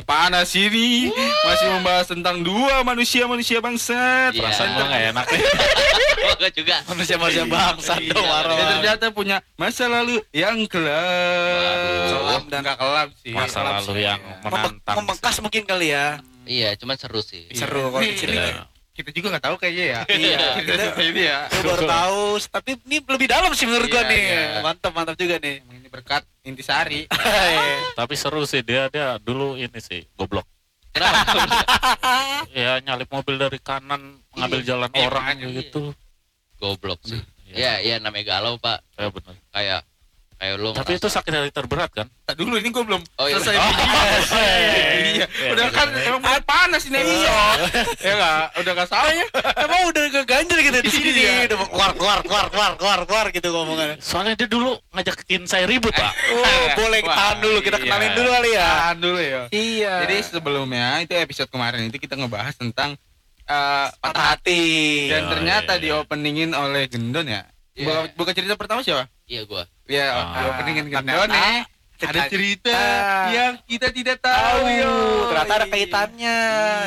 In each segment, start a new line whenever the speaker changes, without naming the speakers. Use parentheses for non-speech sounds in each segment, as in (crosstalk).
yang panas ini masih membahas tentang dua manusia-manusia bangsat.
Iya.
Perasaan
Gua nggak enak nih. (laughs)
Oh, gua juga.
Manusia-manusia bangsa
Iya,
dong, Waro.
Dia ternyata punya masa lalu yang kelam.
Kelam dan-
nggak kelam sih.
Masa
Kelam
lalu
sih.
yang menantang.
membekas mungkin kali ya.
Iya, cuman seru sih.
Iya.
Seru kalau
Nih,
di sini.
ini Kita juga nggak tahu kayaknya ya.
Iya.
Kita ini ya.
Gue baru tahu, tapi ini lebih dalam sih menurut gua
Iya,
nih.
iya.
Mantap, mantap juga nih.
Ini berkat intisari. (laughs)
Tapi seru sih dia dia dulu ini sih goblok. (laughs) Ya nyalip mobil dari kanan mengambil jalan
Iya,
orang
makanya.
gitu.
Goblok sih.
Iya.
Iya, iya namanya galau, Pak.
Ya benar.
Kayak kayak lu
Tapi itu sakit hati terberat kan?
Tak dulu ini gue belum
Oh, iya.
selesai
Oh,
bikin. Iya. (laughs) Udah kan emang mulai panas ini episode. Ya enggak, udah enggak salah ya.
Emang udah keganjel gitu di sini
Iya.
nih, udah mau keluar keluar keluar keluar keluar keluar gitu ngomongannya.
Soalnya dia dulu ngajakin saya ribut, Pak. (laughs)
Oh, boleh
Wah,
tahan dulu, kita
iya.
kenalin dulu kali ya.
Tahan dulu ya.
Iya.
Jadi sebelumnya itu episode kemarin itu kita ngebahas tentang eh,
patah hati.
dan
Oh,
ternyata
iya,
di
iya.
openingin oleh Gendon ya.
Iya.
Buka, buka cerita pertama siapa?
Iya, gua.
Ya,
Ah.
di Gendon
Ternyata
nih. Ada cerita yang kita tidak tahu yo.
Ternyata ada kaitannya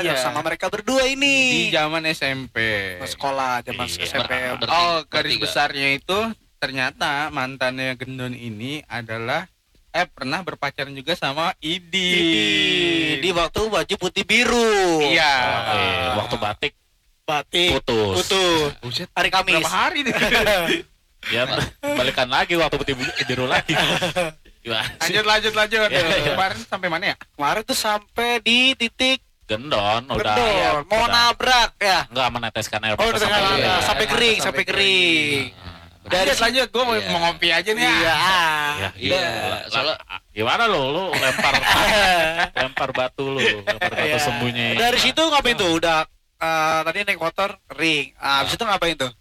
Iya.
sama mereka berdua
di
ini.
zaman SMP.
Sekolah, zaman
Iya.
SMP.
Oh,
Bertiga.
garis besarnya itu ternyata mantannya Gendon ini adalah eh pernah berpacaran juga sama Idi.
Di, di waktu baju putih biru.
Iya.
Oke, waktu batik
Batik.
putus.
Putus.
Buset,
Hari Kamis.
berapa hari nih? (laughs)
Ya balikan lagi waktu putih biru lagi. Gimana? sih?
lanjut lanjut lanjut.
Iya, iya.
Kemarin sampai mana ya?
Kemarin tuh sampai di titik
Gendon udah
Gendon, mau
udah-
nabrak ya.
Enggak meneteskan air
Oh,
sampai
sampai,
iya.
sampai kering,
Sampai
sampai kering.
Dari lanjut lanjut, gue mau,
Iya.
mau ngopi aja nih.
Iya.
ya.
Ya,
Iya,
lah-
soalnya-
lah, gimana lo lu lempar (laughs) lempar batu lu, lempar batu
Iya.
sembunyi.
Dari situ ngapain tuh? Udah eh, tadi naik motor kering. Ah, habis itu ngapain tuh?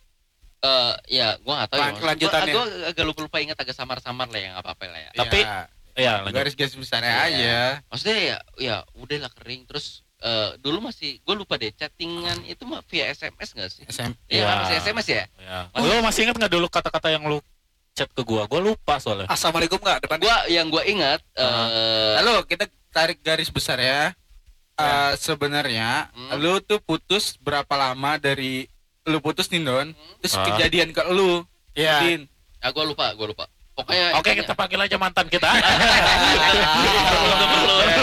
Eh, ya, gua nggak tahu ya.
Lan-
maksud-
lanjutannya.
Gua, gua agak lupa-lupa ingat agak samar-samar lah ya, nggak apa-apa lah ya.
Tapi-.
Iya,
lanjut.
garis-garis besarnya
Iya.
aja.
Maksudnya ya, ya udahlah kering. Terus eh, dulu masih, gue lupa deh chattingan itu mah via SMS nggak sih?
SMP.
Iya,
Iya.
kan, masih SMS ya?
Ya. Lu masih ingat nggak dulu kata-kata yang lu chat ke gua? Gua lupa soalnya.
Assalamualaikum nggak depan?
Gua yang gua ingat eh
Lalu kita tarik garis besar ya. Eh, sebenarnya
Hmm.
lu tuh putus berapa lama dari lu putus nih Don? Terus
Ah.
kejadian ke lu.
Iya.
Din.
ah, gua lupa, gua lupa. Pokoknya
Oke, kita panggil aja mantan kita. (laughs)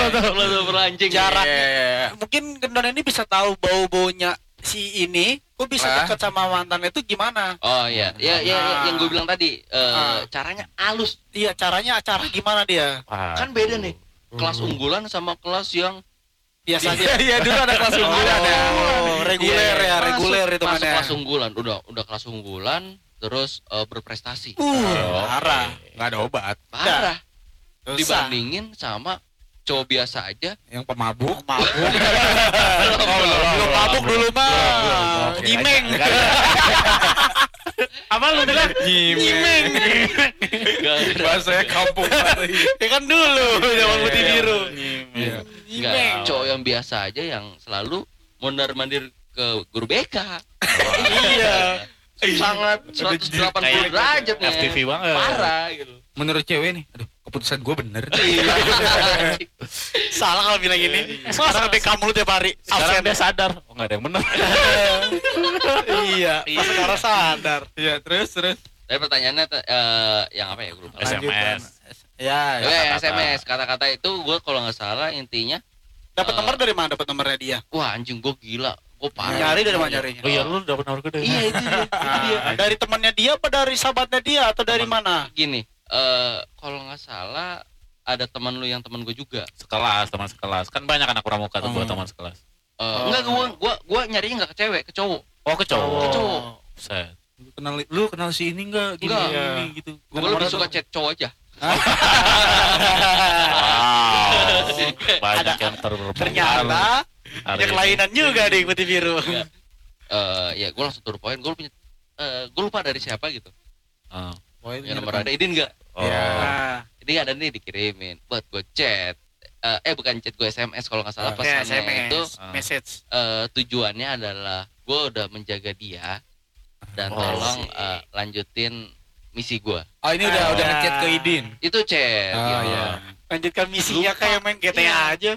belum perlu perlu anjing.
Jarak.
Iya.
Mungkin Gendon ini bisa tahu bau-baunya si ini. Kok bisa
Ah.
dekat sama mantan itu gimana?
Oh iya, ya, ya, ya, yang gue bilang tadi eh,
Ah.
caranya halus.
Iya, caranya cara gimana dia?
Kan beda nih. Kelas unggulan sama kelas yang
Biasanya.
Iya, dulu ada kelas unggulan ya.
Oh, reguler
Iya.
ya,
masuk-
reguler itu
masuk
mana?
kelas unggulan, udah udah kelas unggulan, terus eh, berprestasi.
Uh,
Oh,
parah.
Nggak ada obat.
Parah. Dibandingin sama cowok biasa aja.
Yang pemabuk.
Mabuk. (laughs) Belum mabuk dulu mah.
Oke,
Nyimeng. (laughs)
Apa lu bilang?
Nyimeng.
Gak (laughs)
Bahasanya kampung.
Ya kan dulu zaman putih biru.
Iya.
Nyimeng.
cowok yang biasa aja yang selalu mondar mandir ke guru BK.
Iya.
Sangat 180
Kayak
derajat nih.
FTV banget.
Parah gitu.
Menurut cewek nih, aduh keputusan gue bener. (laughs)
Salah kalau bilang gini. Sekarang BK mulu tiap hari.
Sekarang
Absen.
dia sadar. Oh, enggak ada yang benar. (laughs)
Iya. Pas sekarang sadar.
Iya, terus terus.
Tapi pertanyaannya eh, yang apa ya lupa.
SMS.
Ya,
Ya,
kata-kata.
SMS kata-kata itu gue kalau nggak salah intinya
Dapat
Eh.
nomor dari mana? Dapat nomornya dia.
wah anjing gue gila gue parah
Nyari dari mana nyarinya?
Oh iya, lu dapat nomor gede.
iya itu dia, itu dia.
Ah, dari temannya dia apa dari sahabatnya dia atau dari mana?
gini eh kalau nggak salah ada teman lu yang teman gue juga
Sekelas, teman sekelas. Kan banyak anak pramuka tuh
Oh.
buat teman sekelas.
Eh, enggak gue gue gue nyarinya nggak ke cewek ke cowok
Oh, ke cowok.
Ke cowok.
Set.
Lu kenal lu kenal si ini enggak? Gini,
Enggak.
gini, gitu.
gue lebih suka chat cowok aja
Wow. Banyak yang terpengaruh.
Ternyata ada kelainan juga di putih biru.
Iya. eh ya gue langsung turun poin gue punya eh gue lupa dari siapa gitu
Oh.
ya nomor ada idin nggak
Oh.
Iya.
Nah,
ini ada nih dikirimin buat gue chat Eh, eh bukan chat gue SMS kalau nggak salah
Ah.
ya,
pesannya itu
SMS, message.
eh, tujuannya adalah gue udah menjaga dia dan
Oh,
tolong
sih.
eh, lanjutin misi gue
Oh, ini udah
Ah.
udah ngechat ke Idin.
itu chat
Oh,
gitu.
iya.
Lanjutkan misinya
Lupa.
kayak main GTA
Iya.
aja.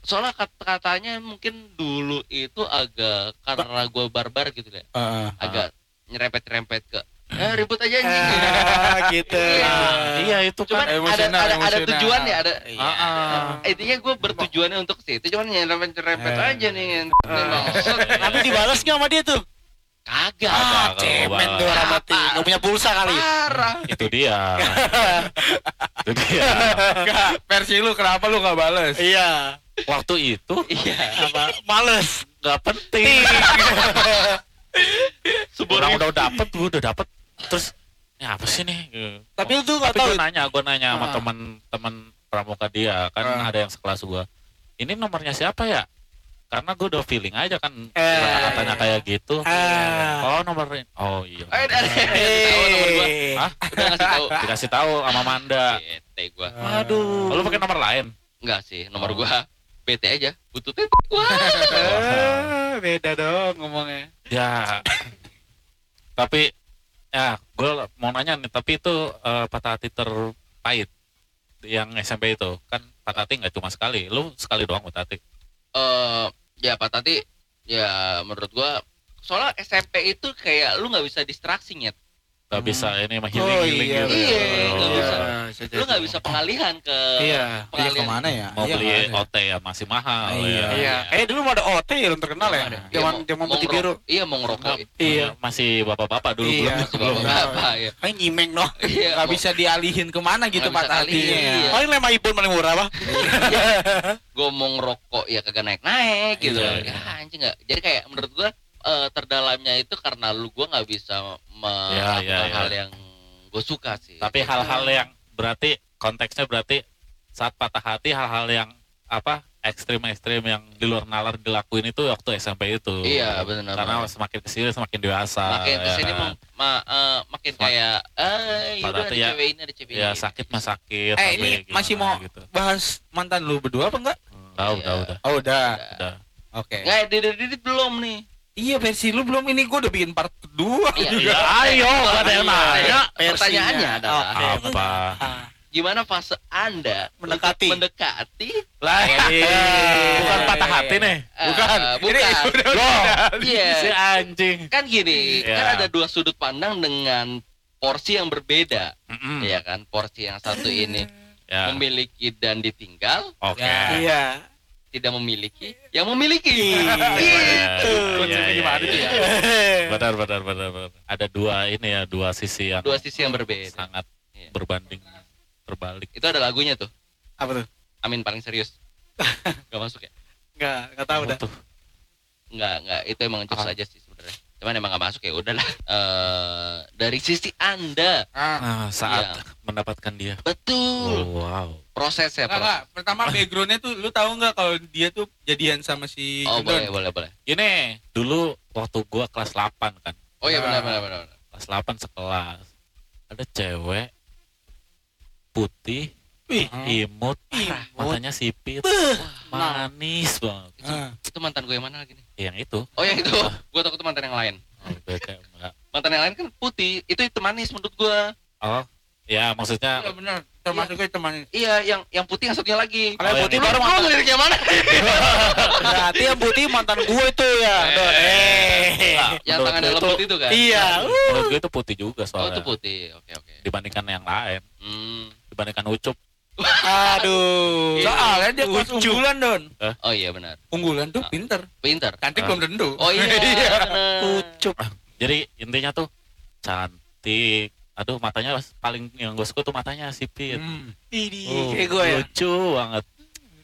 soalnya kat- katanya mungkin dulu itu agak karena gue barbar gitu ya
Heeh.
agak nyerempet-nyerempet ke eh ribut aja anjing
Ah, gitu. (laughs)
Iya.
iya itu
cuman
kan
ada
emosional,
ada, ada
emosional.
tujuan ya ada
Iya.
Ah, ah.
intinya gue bertujuannya untuk ke situ cuman nyerempet-nyerempet
Eh.
aja nih maksud
Tapi dibalas nggak sama dia tuh?
kagak
Kagak,
cemen tuh orang mati. Nggak punya pulsa kali.
parah
itu dia (laughs) itu dia
Enggak, versi lu kenapa lu gak bales?
Iya.
waktu itu
iya
Apa? Males.
nggak penting (laughs) orang udah dapet gue udah dapet terus ini apa sih nih Gitu.
Tapi lu tuh nggak
tapi
tahu.
gue nanya gue nanya sama
Ah.
teman-teman pramuka dia kan
Ah.
ada yang sekelas gue ini nomornya siapa ya karena gue udah feeling aja kan
Eh,
kata-katanya kayak gitu
Ah.
oh nomor oh iya
Eh, ada tahu nomor gua.
Eh.
Hah?
Udah ngasih tahu.
dikasih tahu sama Manda
Bete gua.
Aduh.
oh, lu pakai nomor lain
Enggak sih, nomor
Oh.
gua BT aja. Bututnya (laughs) wah.
Eh, beda dong ngomongnya.
ya tapi ya gue mau nanya nih tapi itu eh, patah hati terpahit yang SMP itu kan patah hati nggak cuma sekali lu sekali doang patah hati
Eh ya Pak Tati ya menurut gua soalnya SMP itu kayak lu nggak bisa distraksi nyet.
Nggak bisa ini mah
Oh,
healing healing
iya,
gitu
iya,
Oh,
nggak bisa.
Iya,
Lu nggak bisa pengalihan ke
Iya.
Iya
pengalihan.
ke mana ya?
mau
Iya,
beli
ada.
OT ya masih mahal
Iya.
ya.
Iya. Eh dulu mau ada OT ya belum terkenal ya.
Iya,
Zaman
mau-
zaman
mau
putih biru.
Iya mau ngerokok.
Iya.
masih bapak-bapak dulu
Iya.
belum
bawa apa ya?
Kayak nyimeng noh.
Iya.
Gak bisa dialihin ke mana
gitu bisa
patah hatinya
dialihin,
ya.
iya.
Paling lema ibon paling murah pak. (laughs)
Gua mau ngerokok ya kagak naik-naik gitu.
Iya,
Ya
iya.
anjing nggak. Jadi kayak menurut gua eh, terdalamnya itu karena lu gua nggak bisa melakukan
iya, iya.
hal yang gue suka sih.
tapi hal-hal yang berarti konteksnya berarti saat patah hati hal-hal yang apa ekstrim-ekstrim yang di luar nalar dilakuin itu waktu SMP itu
Iya, benar,
karena
benar.
semakin ke sini semakin dewasa
makin
ya
ke sini
kan?
mah ma- eh, makin
Semakin-
kayak eh udah ada
ya-
cewek ini ada cewek
ya
ini.
sakit mah sakit
Eh ini
gimana
masih mau
gitu.
bahas mantan lu berdua apa enggak?
tahu
Iya.
udah udah
Oh udah.
udah
Oke.
Nggak, Didit Didit belum nih.
Iya versi lu belum ini gue udah bikin part kedua.
Iya,
Ya, ayo, nggak ada yang nanya.
Pertanyaannya adalah
Oke.
apa
Ah,
gimana fase Anda
Mendekati.
mendekati
lah bukan patah hati nih
eh,
Bukan.
bukan.
Ini (laughs) udah
loh
Iya.
si anjing
Kan gini,
Iya.
kan ada dua sudut pandang dengan porsi yang berbeda,
Mm-mm.
ya kan? Porsi yang satu ini
ya
memiliki dan ditinggal,
oke
Ya.
Iya.
Tidak memiliki, yang memiliki.
Iya,
Gitu.
iya, iya,
gimana
iya.
ya? (laughs)
benar benar benar benar. ada dua ini ya dua sisi yang
Dua sisi yang berbeda.
sangat
Iya.
berbanding terbalik
Itu ada lagunya tuh.
Apa tuh?
Amin paling serius. (laughs) Gak masuk ya?
Enggak, enggak tahu dah.
tuh
Enggak, enggak. Itu emang jokes
Ah.
aja sih sebenarnya. Cuman emang gak masuk ya udahlah. (laughs) Eh dari sisi Anda,
Ah,
nah, saat
Iya.
mendapatkan dia
betul
oh, wow
prosesnya.
Enggak,
Proses.
enggak. Pertama (laughs) backgroundnya tuh lu tahu nggak kalau dia tuh jadian sama si
Oh
Gendon?
boleh, boleh, boleh.
ini dulu waktu gua kelas 8 kan
Oh iya
Ah.
benar, benar, benar. benar.
kelas 8 sekelas ada cewek putih
Wih,
imut matanya sipit manis banget
Ah.
Itu mantan gue yang mana lagi nih?
yang itu
Oh yang itu. gue takut itu mantan yang lain.
oh, gue kayak enggak.
Mantan yang lain kan putih. Itu itu manis menurut gue.
oh ya maksudnya
Iya benar. Termasuk gue teman.
Iya, yang yang putih yang satunya lagi.
Kalau
Oh,
yang putih
yang
baru mantan.
ngelirik yang mana? (laughs)
Berarti yang putih mantan gue itu ya.
Eh.
Eh.
yang
Menurut
tangan
gue
dalam
itu-
putih itu kan?
Iya.
menurut gue itu putih juga
Oh
soalnya
itu putih. Oke oke.
dibandingkan yang lain
Hmm.
dibandingkan ucup
Aduh.
Soalnya dia kelas unggulan don.
Oh iya benar.
Unggulan tuh
Ah.
pinter.
Pinter.
Cantik
Ah.
belum tentu.
Oh iya. (laughs) benar.
Ucup.
jadi intinya tuh cantik aduh matanya paling yang gue suka tuh matanya sipit
Hmm.
Ini
Oh,
kayak gue ya.
lucu banget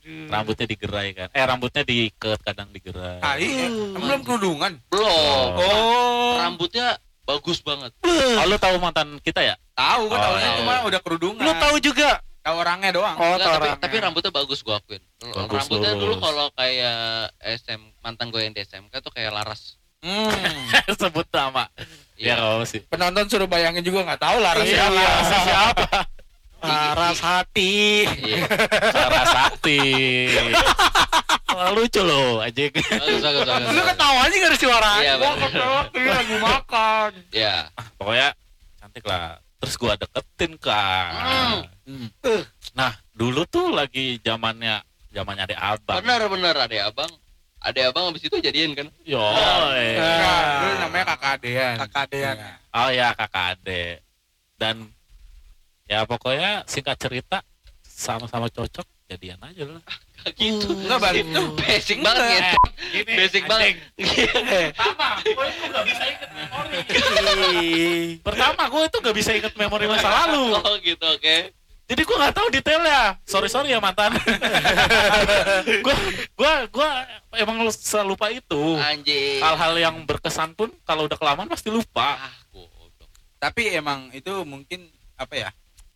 rambutnya digerai kan eh rambutnya diikat kadang digerai
Ah, iya. Belum kerudungan.
Belum.
Oh.
Rambutnya bagus banget.
oh lu tahu mantan kita ya
Tahu gue
Oh,
tahu
iya.
cuma udah kerudungan.
Lu tahu juga.
Tahu orangnya doang.
Oh,
Enggak, tapi,
orangnya.
tapi rambutnya bagus gua akuin.
Bagus,
rambutnya dulu
lurus.
kalau kayak SM mantan gue yang di SMK tuh kayak Laras.
Hmm. (laughs)
sebut nama ya
Iya.
apa sih
Penonton suruh bayangin juga nggak tahu lah
Iya,
siapa.
Laras siapa? (laughs) Laras hati.
Iya.
Sakti Wah, lucu loh anjing
Bagus bagus bagus.
Lu ketawa aja gak ada suara.
Iya
Gua ketawa dia lagi makan.
Iya.
pokoknya cantik lah terus gua deketin kan
Hmm.
nah dulu tuh lagi zamannya zamannya ada abang.
Benar benar ada abang. Ada abang habis itu jadian kan?
Yo
Enggak, dulu namanya kakak adean.
Kakak adean.
Iya.
oh ya kakak ade. Dan ya pokoknya singkat cerita sama-sama cocok jadian aja lah.
Kayak gitu.
Enggak, balik. tuh.
basic banget.
gini,
basic banget.
Pertama gue itu gak bisa inget memori. Pertama gue itu gak bisa inget memori masa lalu. (laughs)
Oh gitu oke.
Jadi gue nggak tahu detailnya. Sorry sorry ya mantan. Gue gue gue emang selalu lupa itu.
Anjing.
Hal-hal yang berkesan pun kalau udah kelamaan pasti lupa.
Ah
tapi emang itu mungkin apa ya?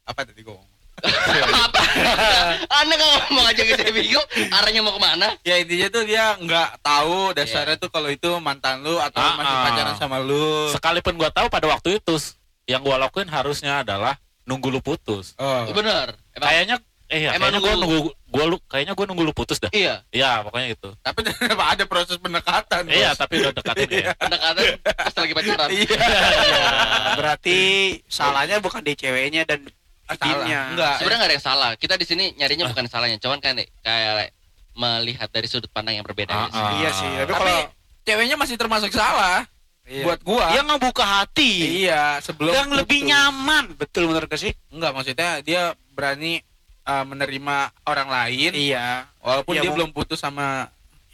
Apa tadi gue ngomong
apa? Anda nggak ngomong aja saya bingung. Arahnya mau ke mana?
Ya intinya tuh dia nggak tahu dasarnya tuh kalau itu mantan lu atau
Ah,
masih
ah.
pacaran sama lu.
Sekalipun gue tahu pada waktu itu yang gue lakuin harusnya adalah nunggu lu putus.
Oh.
bener. Emang
kayaknya eh ya,
Emang
kayaknya gue
nunggu-
nunggu gue lu kayaknya gue nunggu lu putus dah.
Iya.
Iya pokoknya itu
tapi ada proses pendekatan bos?
iya tapi udah dekatin ya.
Pendekatan pas lagi pacaran.
Iya.
Ya, (laughs) berarti salahnya bukan di ceweknya dan Timnya.
enggak
sebenarnya nggak ada yang salah kita di sini nyarinya bukan salahnya cuman kan kayak melihat dari sudut pandang yang berbeda
Ah, ah.
Iya sih, tapi
tapi
kalau
ceweknya masih termasuk salah
Iya.
buat gua
dia ngebuka hati
iya sebelum
yang lebih nyaman, betul menurut gak sih?
enggak maksudnya dia berani uh, menerima orang lain
Iya.
walaupun
Iya,
dia belum putus sama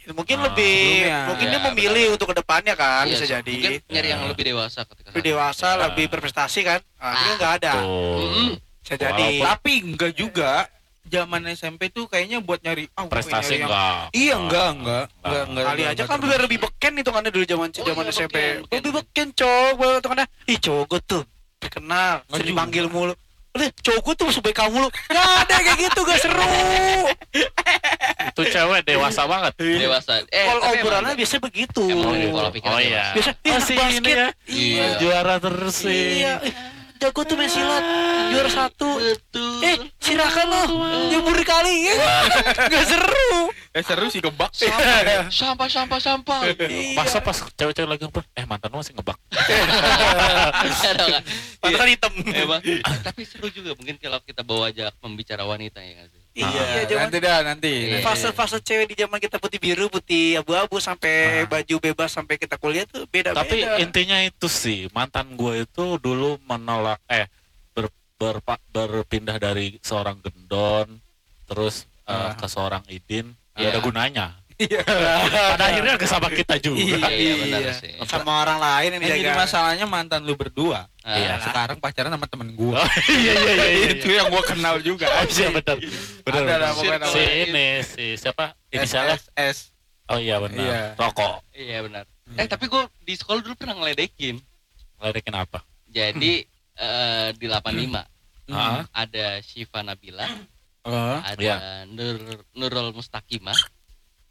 Mungkin
Ah,
lebih,
sebelumnya.
mungkin
Iya,
dia memilih untuk ke depannya kan,
Iya,
bisa
so-
jadi.
mungkin nyari yang
Ya.
lebih dewasa ketika
Lebih dewasa,
Iya.
lebih berprestasi kan? Ah, dia
Ah.
nggak ada,
Tuh.
Bisa jadi.
Walaupun-
tapi enggak juga zaman SMP tuh kayaknya buat nyari gua
prestasi
nyari yang-
enggak
Iya enggak enggak enggak enggak.
Kali
enggak,
aja
enggak
kan biar lebih beken itu kan dulu zaman
Oh,
zaman
iya,
SMP. Lebih beken cowok banget tuh kan. Ih cowok tuh terkenal, sering dipanggil mulu. Udah cowok gue tuh musuh BK mulu. Gak ada kayak gitu, gak seru. (laughs)
itu cewek dewasa banget
dewasa eh
Kalau obrolannya biasanya begitu.
Emang pola
oh iya
Biasa,
ini
basket.
ya
Iya.
juara terus sih
Iya, jago tuh main silat, juara satu.
betul
Eh, silakan lo, nyebur kali. (laughs) Gak seru.
Eh seru sih kebak.
sampah sampah sampah sampah
masa pas cewek-cewek lagi ngobrol eh mantan lu masih ngebak
nggak?
Mata kan hitam.
Tapi seru juga mungkin kalau kita bawa aja pembicara wanita ya nggak sih
Iya, zaman
nanti dah nanti.
Iya.
fase-fase cewek di zaman kita putih biru, putih abu-abu sampai
Ah.
baju bebas sampai kita kuliah tuh beda-beda.
tapi intinya itu sih mantan gue itu dulu menolak eh ber, berpa- berpindah dari seorang gendon terus eh,
Ah.
ke seorang idin
Iya.
ya ada gunanya
Iya.
pada akhirnya ke sama kita juga
iya iya benar
Iya.
sih
sama orang lain yang
Yang jadi masalahnya mantan lu berdua.
Ah,
Iya.
Sekarang pacaran sama temen gua.
Oh, iya iya iya iya
itu yang gua kenal juga.
iya benar benar
Ada lah
si ini si siapa inisialnya
S.
oh iya benar
Iya.
rokok
iya benar eh tapi gue di sekolah dulu pernah ngeledekin
ngeledekin apa
jadi eh, di 85
Ah.
ada Syifa Nabila
Oh.
ada
Iya.
Nur Nurul Mustakimah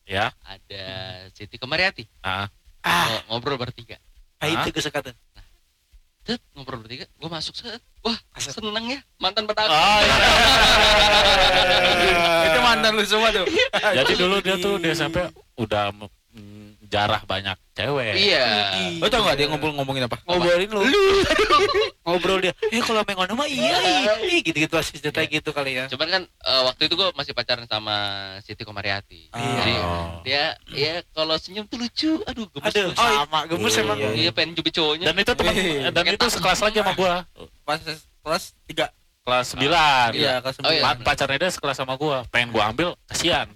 ya.
Ada Siti Kemariati
ah.
Ah,
Ngo- ngobrol bertiga.
Ah, itu kesekatan.
Set, ngobrol bertiga gue masuk set. Wah
Asap.
seneng ya mantan petani
oh iya. (laughs)
Itu mantan lu semua tuh.
jadi dulu dia tuh di SMP udah mm, jarah banyak cewek
iya
Lo tau gak dia ngobrol-ngomongin apa?
Ngobrolin lu. (laughs) Ngobrol dia. Eh kalau main ngono mah iya, iya. Ih, gitu-gitu masih cerita gitu kali ya.
cuman kan eh, waktu itu gue masih pacaran sama Siti Komariati
Ah.
jadi
Oh.
dia ya kalau senyum tuh lucu aduh gemes
Aduh,
gemes.
sama gemes
Iya.
emang.
iya pengen cubit cowoknya
dan itu teman
Iya.
dan itu sekelas lagi sama gua
Pas kelas 3.
Kelas 9
Iya, kelas
Oh, iya.
Pa- pacarnya dia sekelas sama gua pengen gua ambil kasihan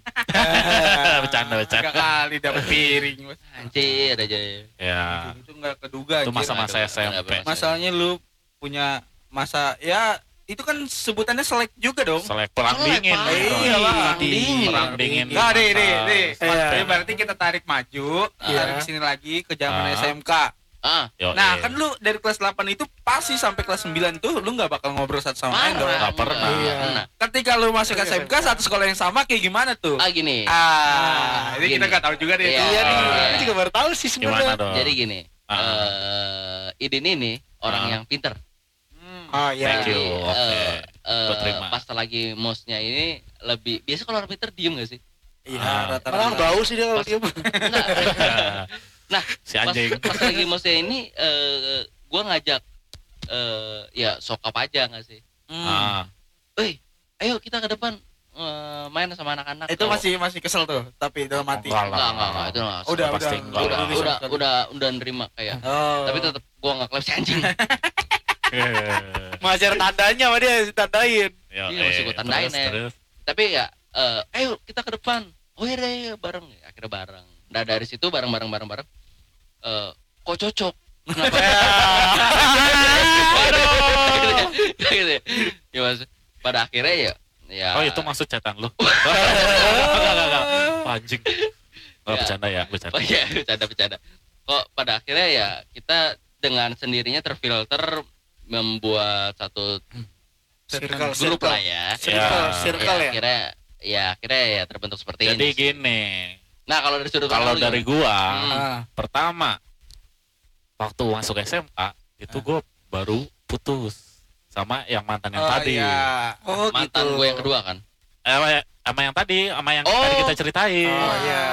(laughs) bercanda
Tiga
bercanda
kali dapet piring.
Anjir aja
ya
Itu nggak keduga.
itu masa-masa SMP.
Masalahnya lu punya masa ya itu kan sebutannya selek juga dong.
selek perang
Selek,
dingin
Pak.
Iyalah.
Perang dingin.
perang dingin
Enggak deh, deh, deh.
Iya.
Jadi berarti kita tarik maju,
Iya.
tarik ke sini lagi ke zaman
Ah.
SMK.
Ah
Yo,
Nah,
iya.
kan lu dari kelas 8 itu pasti sampai kelas 9 tuh lu nggak bakal ngobrol satu sama lain dong.
Nggak pernah.
Iya.
pernah.
Ketika lu masuk ke SMK satu sekolah yang sama kayak gimana tuh?
ah gini
Ah, ini kita
Gini.
nggak tahu juga deh.
Iya,
Iya nih,
Iya.
ini juga baru tahu sih sebenarnya.
jadi gini
Ah.
eh Idin ini orang
Ah.
yang pinter
Hmm.
Oh iya.
Thank you.
Jadi,
oke.
eh,
Gua terima.
pas lagi mosnya ini lebih biasa kalau orang pinter diem gak sih
Iya,
Ah.
rata-rata. Orang bau sih dia kalau dia. (laughs)
Enggak. Nah,
si
pas,
anjing
pas lagi mosnya ini eh gua ngajak eh ya sokap aja nggak sih
Hmm.
Ah,
eh ayo kita ke depan eh, main sama anak-anak
Itu
Kalau-
masih masih kesel tuh, tapi udah mati.
Enggak
enggak enggak enggak itu enggak
Udah,
Pasti
udah,
enggak
udah udah
sekali.
udah udah nerima kayak
Oh.
tapi tetap gua nggak klep si anjing (laughs)
Masih ada tandanya sama dia ditandain.
ya,
Iya, masih gua tandain,
terus,
ya.
terus.
tapi ya eh, ayo kita ke depan oh iya deh ayo, bareng Ya, akhirnya bareng nah dari situ bareng bareng bareng bareng eh kok cocok kenapa (laughs) gitu ya. ya mas pada akhirnya ya ya
Oh itu maksud? (laughs) Enggak, enggak, enggak. Oh,
Ya.
bercanda ya, bercanda.
oh iya bercanda bercanda kok pada akhirnya ya kita dengan sendirinya terfilter membuat satu
Circle,
grup
circle.
lah ya
Circle,
Ya.
circle ya.
akhirnya ya akhirnya ya terbentuk seperti
Jadi
ini
gini,
nah kalau dari sudut
kalau dari
gimana?
gua
Hmm.
Pertama waktu masuk SMA itu
Ah.
gua baru putus sama yang mantan yang
Oh,
tadi.
iya.
Oh
mantan
gitu.
gue yang kedua kan
Eh, sama, sama yang tadi, sama yang
Oh.
tadi kita ceritain.
Oh, iya.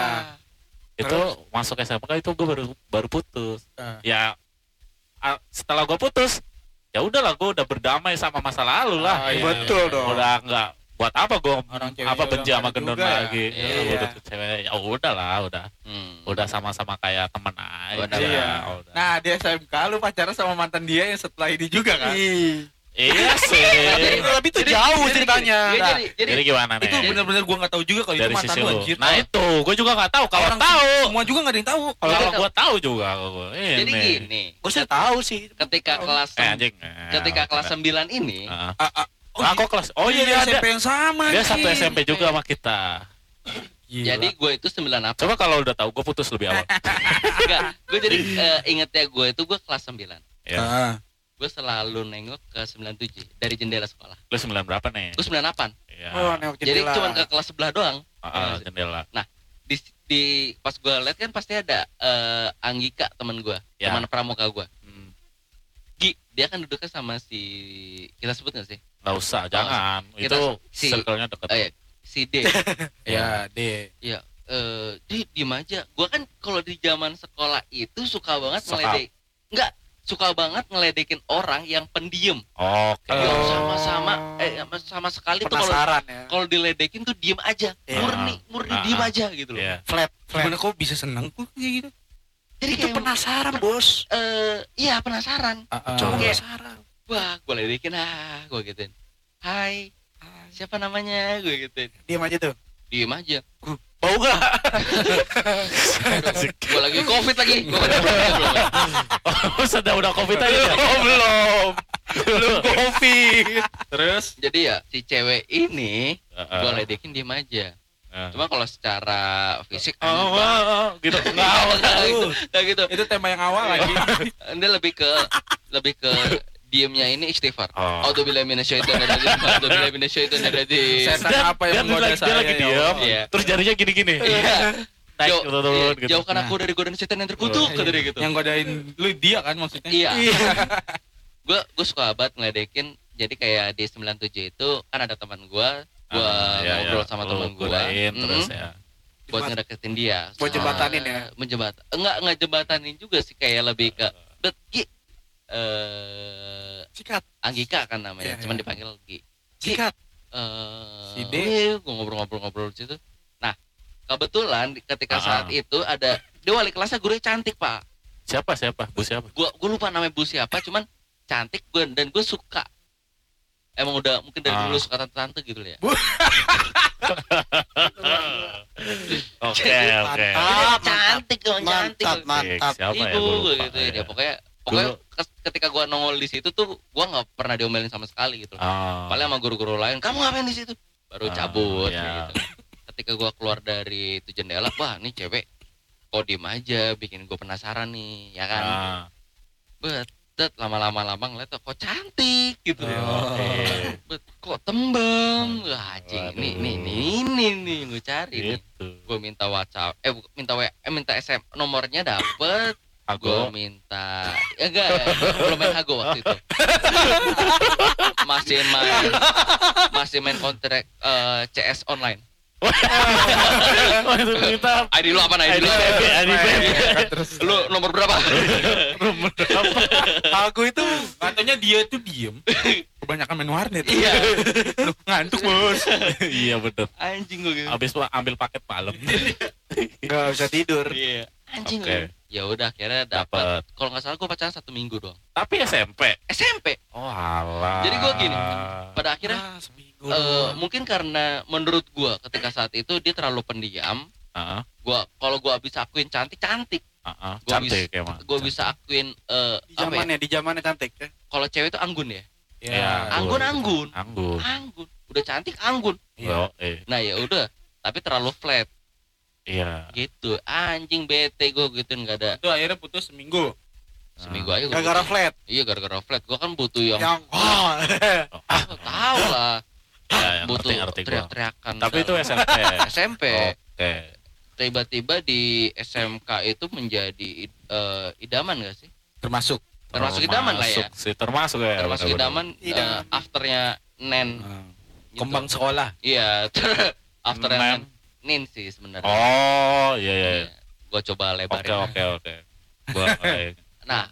itu masuk SMK itu gua baru baru putus.
Ah.
Ya ah, setelah gua putus, ya udahlah gua udah berdamai sama masa lalu lah.
Oh, iya.
Betul dong.
Udah enggak buat apa gua
Orang ceweknya
apa
udah
benci sama gendon
ya.
lagi.
Iya.
Ya, udah tuh cewek ya udah lah, udah.
Hmm.
Udah sama-sama kayak temen aja.
Benar.
Iya.
udah.
Nah, di SMK lu pacaran sama mantan dia yang setelah ini juga kan?
Ih.
Iya (laughs) sih.
Tapi itu jauh ceritanya.
Jadi,
Nah,
jadi, jadi,
Jadi gimana nih?
Itu bener-bener gua nggak tahu juga kalau itu
dari
mantan
sisi
lu anjir.
Nah itu, gue juga nggak tahu. Kalau
Orang
tahu,
Semua juga nggak ada yang tahu.
kalau
Jadi
gue tahu juga. Gua. Ini.
jadi gini
Gue sih tahu sih.
ketika kelas
Eh anjing.
ketika kelas 9 ini
Heeh.
Ah, ah. Oh,
Ah, kok kelas? Oh iya
dia
dia ada.
SMP yang sama.
Dia satu SMP juga sama kita.
Gila.
jadi gue itu 9 apa
Coba kalau udah tahu, gue putus lebih awal. (laughs)
enggak gue jadi eh, inget ya gue itu gue kelas 9
ya.
Ah.
gue selalu nengok ke 97 dari jendela sekolah
Lu sembilan berapa nih?
gue 98
Ya.
Oh, nengok
jadi cuma ke kelas sebelah doang
Ah, ah, jendela.
di, di pas gue lihat kan pasti ada eh, Anggika teman gue
Ya.
teman pramuka gue
Hmm.
Gi dia kan duduknya sama si kita sebut gak sih
Nggak usah, jangan.
kita
Itu
si-
circle-nya deket.
oh, iya, si D (laughs)
Ya, deh.
ya eh di diem aja gue kan kalau di zaman sekolah itu suka banget
Sokap.
ngeledek enggak suka banget ngeledekin orang yang pendiam
Oke.
yang
Oh.
sama-sama eh sama- sama sekali tuh kalau
Penasaran ya.
kalau diledekin tuh diem aja
Iya.
murni murni
Ah,
diem
ah.
aja gitu loh
Iya.
Flat, flat.
Gimana kok bisa seneng kok kayak gitu?
jadi
Itu
kayak
penasaran, Bos.
eh iya penasaran.
Cowok
Kayak-
penasaran.
Wah gue ledekin ah gue gituin hai siapa namanya gue gituin
Diam aja tuh.
diem aja
Bau gak? (laughs)
gue lagi covid lagi Gua.
Oh, sudah udah covid aja ya?
Oh, (laughs) belum. Belum covid.
Terus
jadi ya si cewek ini
Heeh.
gue ledekin diem aja cuma kalau secara fisik
Oh, oh,
banget.
oh, gitu.
Nggak, (laughs)
Enggak.
nggak gitu, nggak gitu.
itu tema yang awal lagi.
Dia lebih ke lebih ke diemnya ini istighfar.
Oh.
Auzubillahi minasyaitonir rajim. (laughs) Auzubillahi minasyaitonir rajim.
Setan apa yang menggoda saya?
Dia lagi
ya
diem,
Allah?
Iya.
terus jarinya gini-gini.
Iya.
Naik
Jauh, iya,
gitu.
jauhkan
Nah.
aku dari godaan setan yang terkutuk, kata dia gitu.
Yang godain lu dia kan maksudnya?
Iya. (laughs) Gue gue suka banget ngeledekin. Jadi kayak di 97 itu kan ada teman gue, gue
Ah, iya,
ngobrol
iya.
sama
Lu
teman gue,
godain terus ya.
buat ngedeketin dia.
Buat jembatanin ya?
Eh, Menjebat, enggak enggak jembatanin juga sih kayak lebih ke, bet Gi, eh
Sikat,
Anggika kan namanya,
Iya,
cuman
iya.
dipanggil Gi.
sikat.
eh
Si D.
gue ngobrol-ngobrol-ngobrol di situ. Nah, kebetulan di- ketika
Ah.
saat itu ada dia wali kelasnya gurunya cantik pak.
Siapa siapa? Bu siapa?
Gue gue lupa namanya bu siapa, cuman cantik gue dan gue suka. Emang udah mungkin dari
Ah.
dulu suka tante-tante gitu ya. (laughs)
Oke, oke.
Mantap,
cantik dong, cantik.
Mantap, mantap.
Siapa ya?
Ibu
Gua
gue
lupa.
gitu ya.
Iya.
Dia pokoknya pokoknya
Dulu-
ketika gue nongol di situ tuh gue nggak pernah diomelin sama sekali gitu.
Oh.
Paling sama guru-guru lain, kamu ngapain di situ? Baru
Ah,
cabut
iya.
gitu. Ketika gua keluar dari itu jendela, wah ini cewek kok diem aja, bikin gue penasaran nih, ya kan?
Ah,
Bet, lama-lama lama ngeliat kok cantik gitu.
Oh, oke.
Bet, kok tembem, wah anjing, ini ini ini ini nih gue cari nih.
Gitu.
Gue minta WhatsApp, eh minta W, eh minta SM, nomornya dapet, gue
Aku
minta, ya enggak, belum main Hago waktu itu. (laughs) masih main, masih main kontrak eh, CS online.
Waktu kita
ID lu apa ID lu?
IDPB, IDPB.
terus
Lu nomor berapa?
aku itu katanya dia tuh diem kebanyakan main warnet
Iya.
Lu ngantuk bos
Iya betul.
Anjing gue gitu.
Abis gua ambil paket malam.
Nggak bisa tidur.
Iya. Anjing
Oke.
gue. Ya udah akhirnya dapat.
Dapat.
Kalau nggak salah gue pacaran satu minggu doang.
Tapi SMP.
SMP.
Oh alah.
Jadi gua gini, Pada akhirnya
ah, seminggu
eh, mungkin karena menurut gua ketika saat itu dia terlalu pendiam.
Heeh,
Gua kalau gua bisa akuin cantik cantik.
heeh.
Gua
Cantik emang.
Gue bisa akuin eh
Di
ya?
zamannya, di zamannya cantik ya.
Kalau cewek itu anggun ya.
Iya.
Anggun anggun.
Anggun.
Anggun. Udah cantik anggun.
Yo, eh.
Nah ya udah. Tapi terlalu flat
Iya.
gitu. Anjing bete gue gituin nggak ada.
itu akhirnya putus seminggu
Seminggu aja. gua
Gara-gara flat.
Iya gara-gara flat. Gue kan butuh yang.
Yang wah. (laughs)
Ah, tahu lah.
Ya, yang
butuh teriak-teriakan.
Tapi itu SMP.
SMP. (laughs)
Oke.
Tiba-tiba di SMK itu menjadi eh, idaman gak sih?
termasuk
Termasuk idaman lah ya.
Termasuk sih, termasuk ya.
Termasuk
benar-benar.
idaman eh,
Idaman.
afternya Nen. gitu.
kembang sekolah
Iya, (laughs) afternya
Nen.
Nin sih sebenarnya.
Oh, iya iya. iya.
Gue coba
Oke
lebarin.
oke oke. (laughs) Gua eh,
Nah,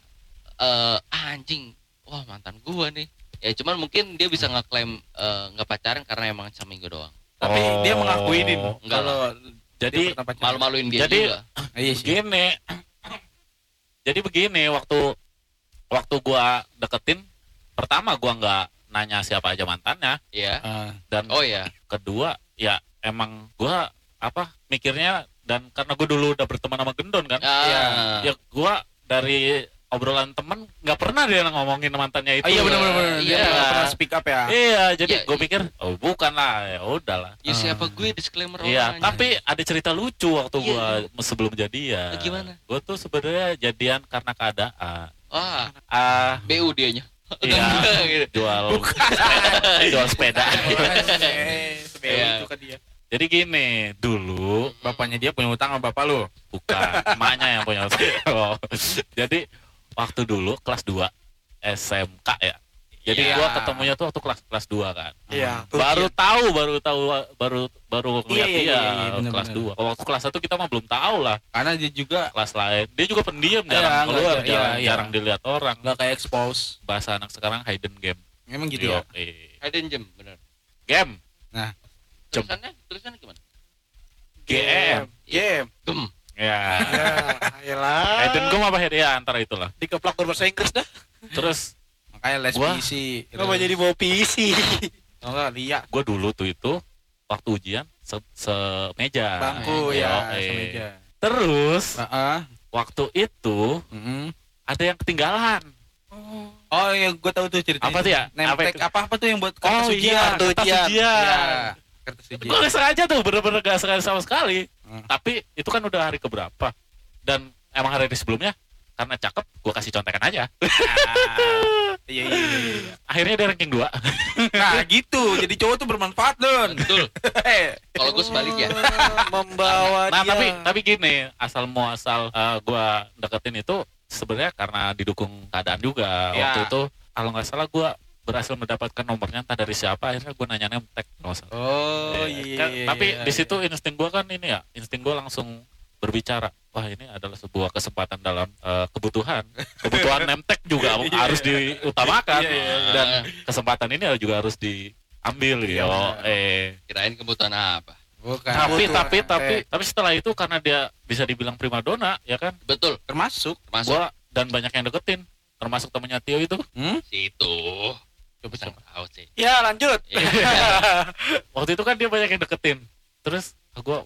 eh anjing, wah mantan gua nih. Ya cuman mungkin dia bisa ngeklaim eh, nggak pacaran karena emang seminggu doang.
tapi
Oh.
dia mengakuin
Enggak
kalau
Jadi.
Malu-maluin dia
Jadi-
juga.
iya sih
Gini. Jadi begini waktu waktu gua deketin pertama gua nggak nanya siapa aja mantannya
Iya.
Ah,
dan
Oh ya.
kedua ya emang gua apa mikirnya dan karena gue dulu udah berteman sama Gendon kan
Ah,
ya gua dari obrolan temen nggak pernah dia ngomongin mantannya itu
oh iya benar benar benar dia
Iya.
pernah speak up ya
iya jadi
Iya,
gue
iya.
pikir oh bukan lah ya udahlah
Ya siapa gue disclaimer
Iya, tapi ada cerita lucu waktu
Iya.
gua sebelum jadian.
Gimana?
Gua tuh sebenarnya jadian karena keadaan.
Wah,
Ah,
BU dianya.
iya, (laughs)
Gitu.
jual (laughs) jual sepeda. (laughs)
Eh,
Iya.
sebelum itu ke dia
Jadi gini, dulu
bapaknya dia punya utang sama bapak lu
bukan emaknya yang punya Oh. (laughs) Jadi waktu dulu kelas 2 SMK ya. Jadi
Iya.
gua ketemunya tuh waktu kelas kelas 2 kan.
Iya.
Baru tahu, baru tahu baru baru ngeliat
iya,
dia
iya, iya, bener,
kelas
bener.
2. Waktu kelas 1 kita mah belum tahu lah
karena dia juga
kelas lain. Dia juga pendiam,
Iya,
jarang keluar,
iya,
jarang,
iya.
jarang dilihat orang.
nggak kayak expose
Bahasa anak sekarang hidden game.
emang gitu ya
Yoi.
Hidden gem, benar.
Game. Gem.
Tulisannya, tulisannya gimana?
GM.
Game.
Gem.
Ya.
Ya, ayolah.
Hidden game apa? Ya antara itulah.
Dikeplak berbahasa Inggris dah.
Terus
makanya les
Gua-
PC
Kenapa jadi bawa PC?
oh enggak lihat
gue dulu tuh itu waktu ujian se semeja.
bangku
Yoi.
ya
Yoi.
semeja
Terus
Heeh.
waktu itu
Mm-mm.
ada yang ketinggalan.
Oh iya, gue tahu tuh ceritanya.
Apa tuh ya? Apa
Nemtek
itu?
apa apa tuh yang buat
Oh
kertas
iya,
ujian?
kartu
kertas
ujian.
ujian.
Iya, kertas ujian.
Gue gak sengaja tuh, bener-bener gak sengaja sama sekali.
Hmm.
Tapi itu kan udah hari keberapa. Dan emang hari sebelumnya, karena cakep, gue kasih contekan aja.
Ah, Iya iya iya. iya.
Akhirnya dia ranking 2.
Nah gitu, jadi cowok tuh bermanfaat don.
Betul. Kalau gue sebaliknya.
Membawa
nah
dia.
tapi tapi gini, asal muasal uh, gue deketin itu sebenarnya karena didukung keadaan juga.
Ya.
Waktu itu, kalau nggak salah gue berhasil mendapatkan nomornya entah dari siapa akhirnya gue nanya nemtek kalau salah.
Oh
Ya,
iya.
kan,
iya,
tapi
iya,
di
iya.
situ insting gue kan ini ya insting gue langsung berbicara wah ini adalah sebuah kesempatan dalam eh, kebutuhan kebutuhan (laughs) nemtek juga
Iya.
harus diutamakan
Iya, iya, iya.
dan kesempatan ini juga harus diambil
Iya,
yo
benar.
eh
Kirain kebutuhan apa?
Bukan.
tapi
Kebutuhan,
tapi tapi
eh.
tapi setelah itu karena dia bisa dibilang primadona ya kan
Betul.
termasuk.
Termasuk
gua dan banyak yang deketin termasuk temennya Tio itu
Hmm?
situ.
Coba
Bisa
coba.
tahu sih.
Ya lanjut.
Iya. (laughs)
waktu itu kan dia banyak yang deketin terus gue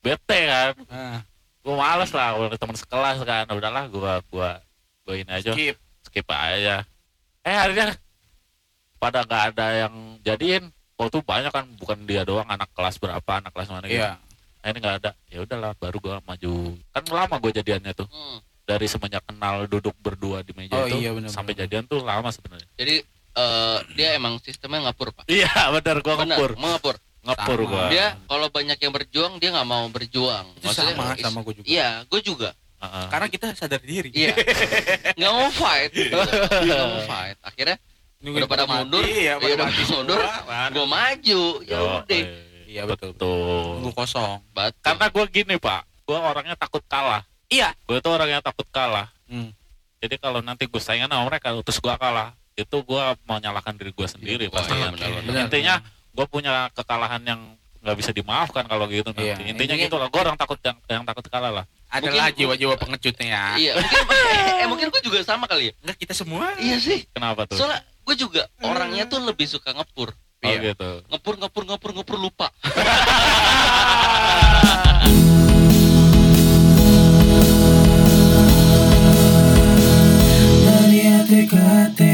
bete kan
Nah,
gue males lah udah teman sekelas kan udahlah gue gua gua ini aja
skip.
skip aja eh akhirnya pada nggak ada yang jadiin oh tuh banyak kan bukan dia doang anak kelas berapa anak kelas mana gitu
Iya.
akhirnya nggak ada ya udahlah baru gua maju kan lama gue jadiannya tuh
Hmm.
dari semenjak kenal duduk berdua di meja
Oh,
itu
iya, benar,
sampai jadian tuh lama sebenarnya
Jadi eh, dia emang sistemnya ngapur pak.
iya benar gua
Benar,
ngepur
mengapur.
ngepur
Sama.
gua
Dia kalau banyak yang berjuang dia nggak mau berjuang.
Itu sama
is-
sama gue juga.
Iya, gue juga.
Heeh.
Karena kita sadar diri.
Iya. (laughs) nggak mau fight. gitu. Nggak mau fight. Akhirnya
Nungguin
Udah pada
mati,
mundur,
Iya,
iya,
pada
udah
mati
mundur.
Mana?
gue maju. Ya udah.
Iya betul.
Tuh.
Tunggu kosong.
Batu.
Karena gue gini pak, gue orangnya takut kalah.
Iya.
Gue tuh orangnya takut kalah.
Hmm.
Jadi kalau nanti gue saingan sama mereka, terus gue kalah, itu gue mau nyalakan diri gue sendiri
oh,
pastinya.
Iya,
kan. Intinya gue punya kekalahan yang nggak bisa dimaafkan kalau gitu
iya.
nanti.
Intinya
gitu lah. Gue orang takut yang, yang takut kalah lah.
Adalah jiwa-jiwa pengecutnya ya.
Iya. Mungkin, (laughs) eh, mungkin gue juga sama kali ya.
nggak kita semua.
Iya sih.
Kenapa tuh?
Soalnya gue juga hmm. orangnya tuh lebih suka ngepur.
Oh,
iya.
gitu.
Ngepur, ngepur, ngepur, ngepur lupa. (laughs) Dari hati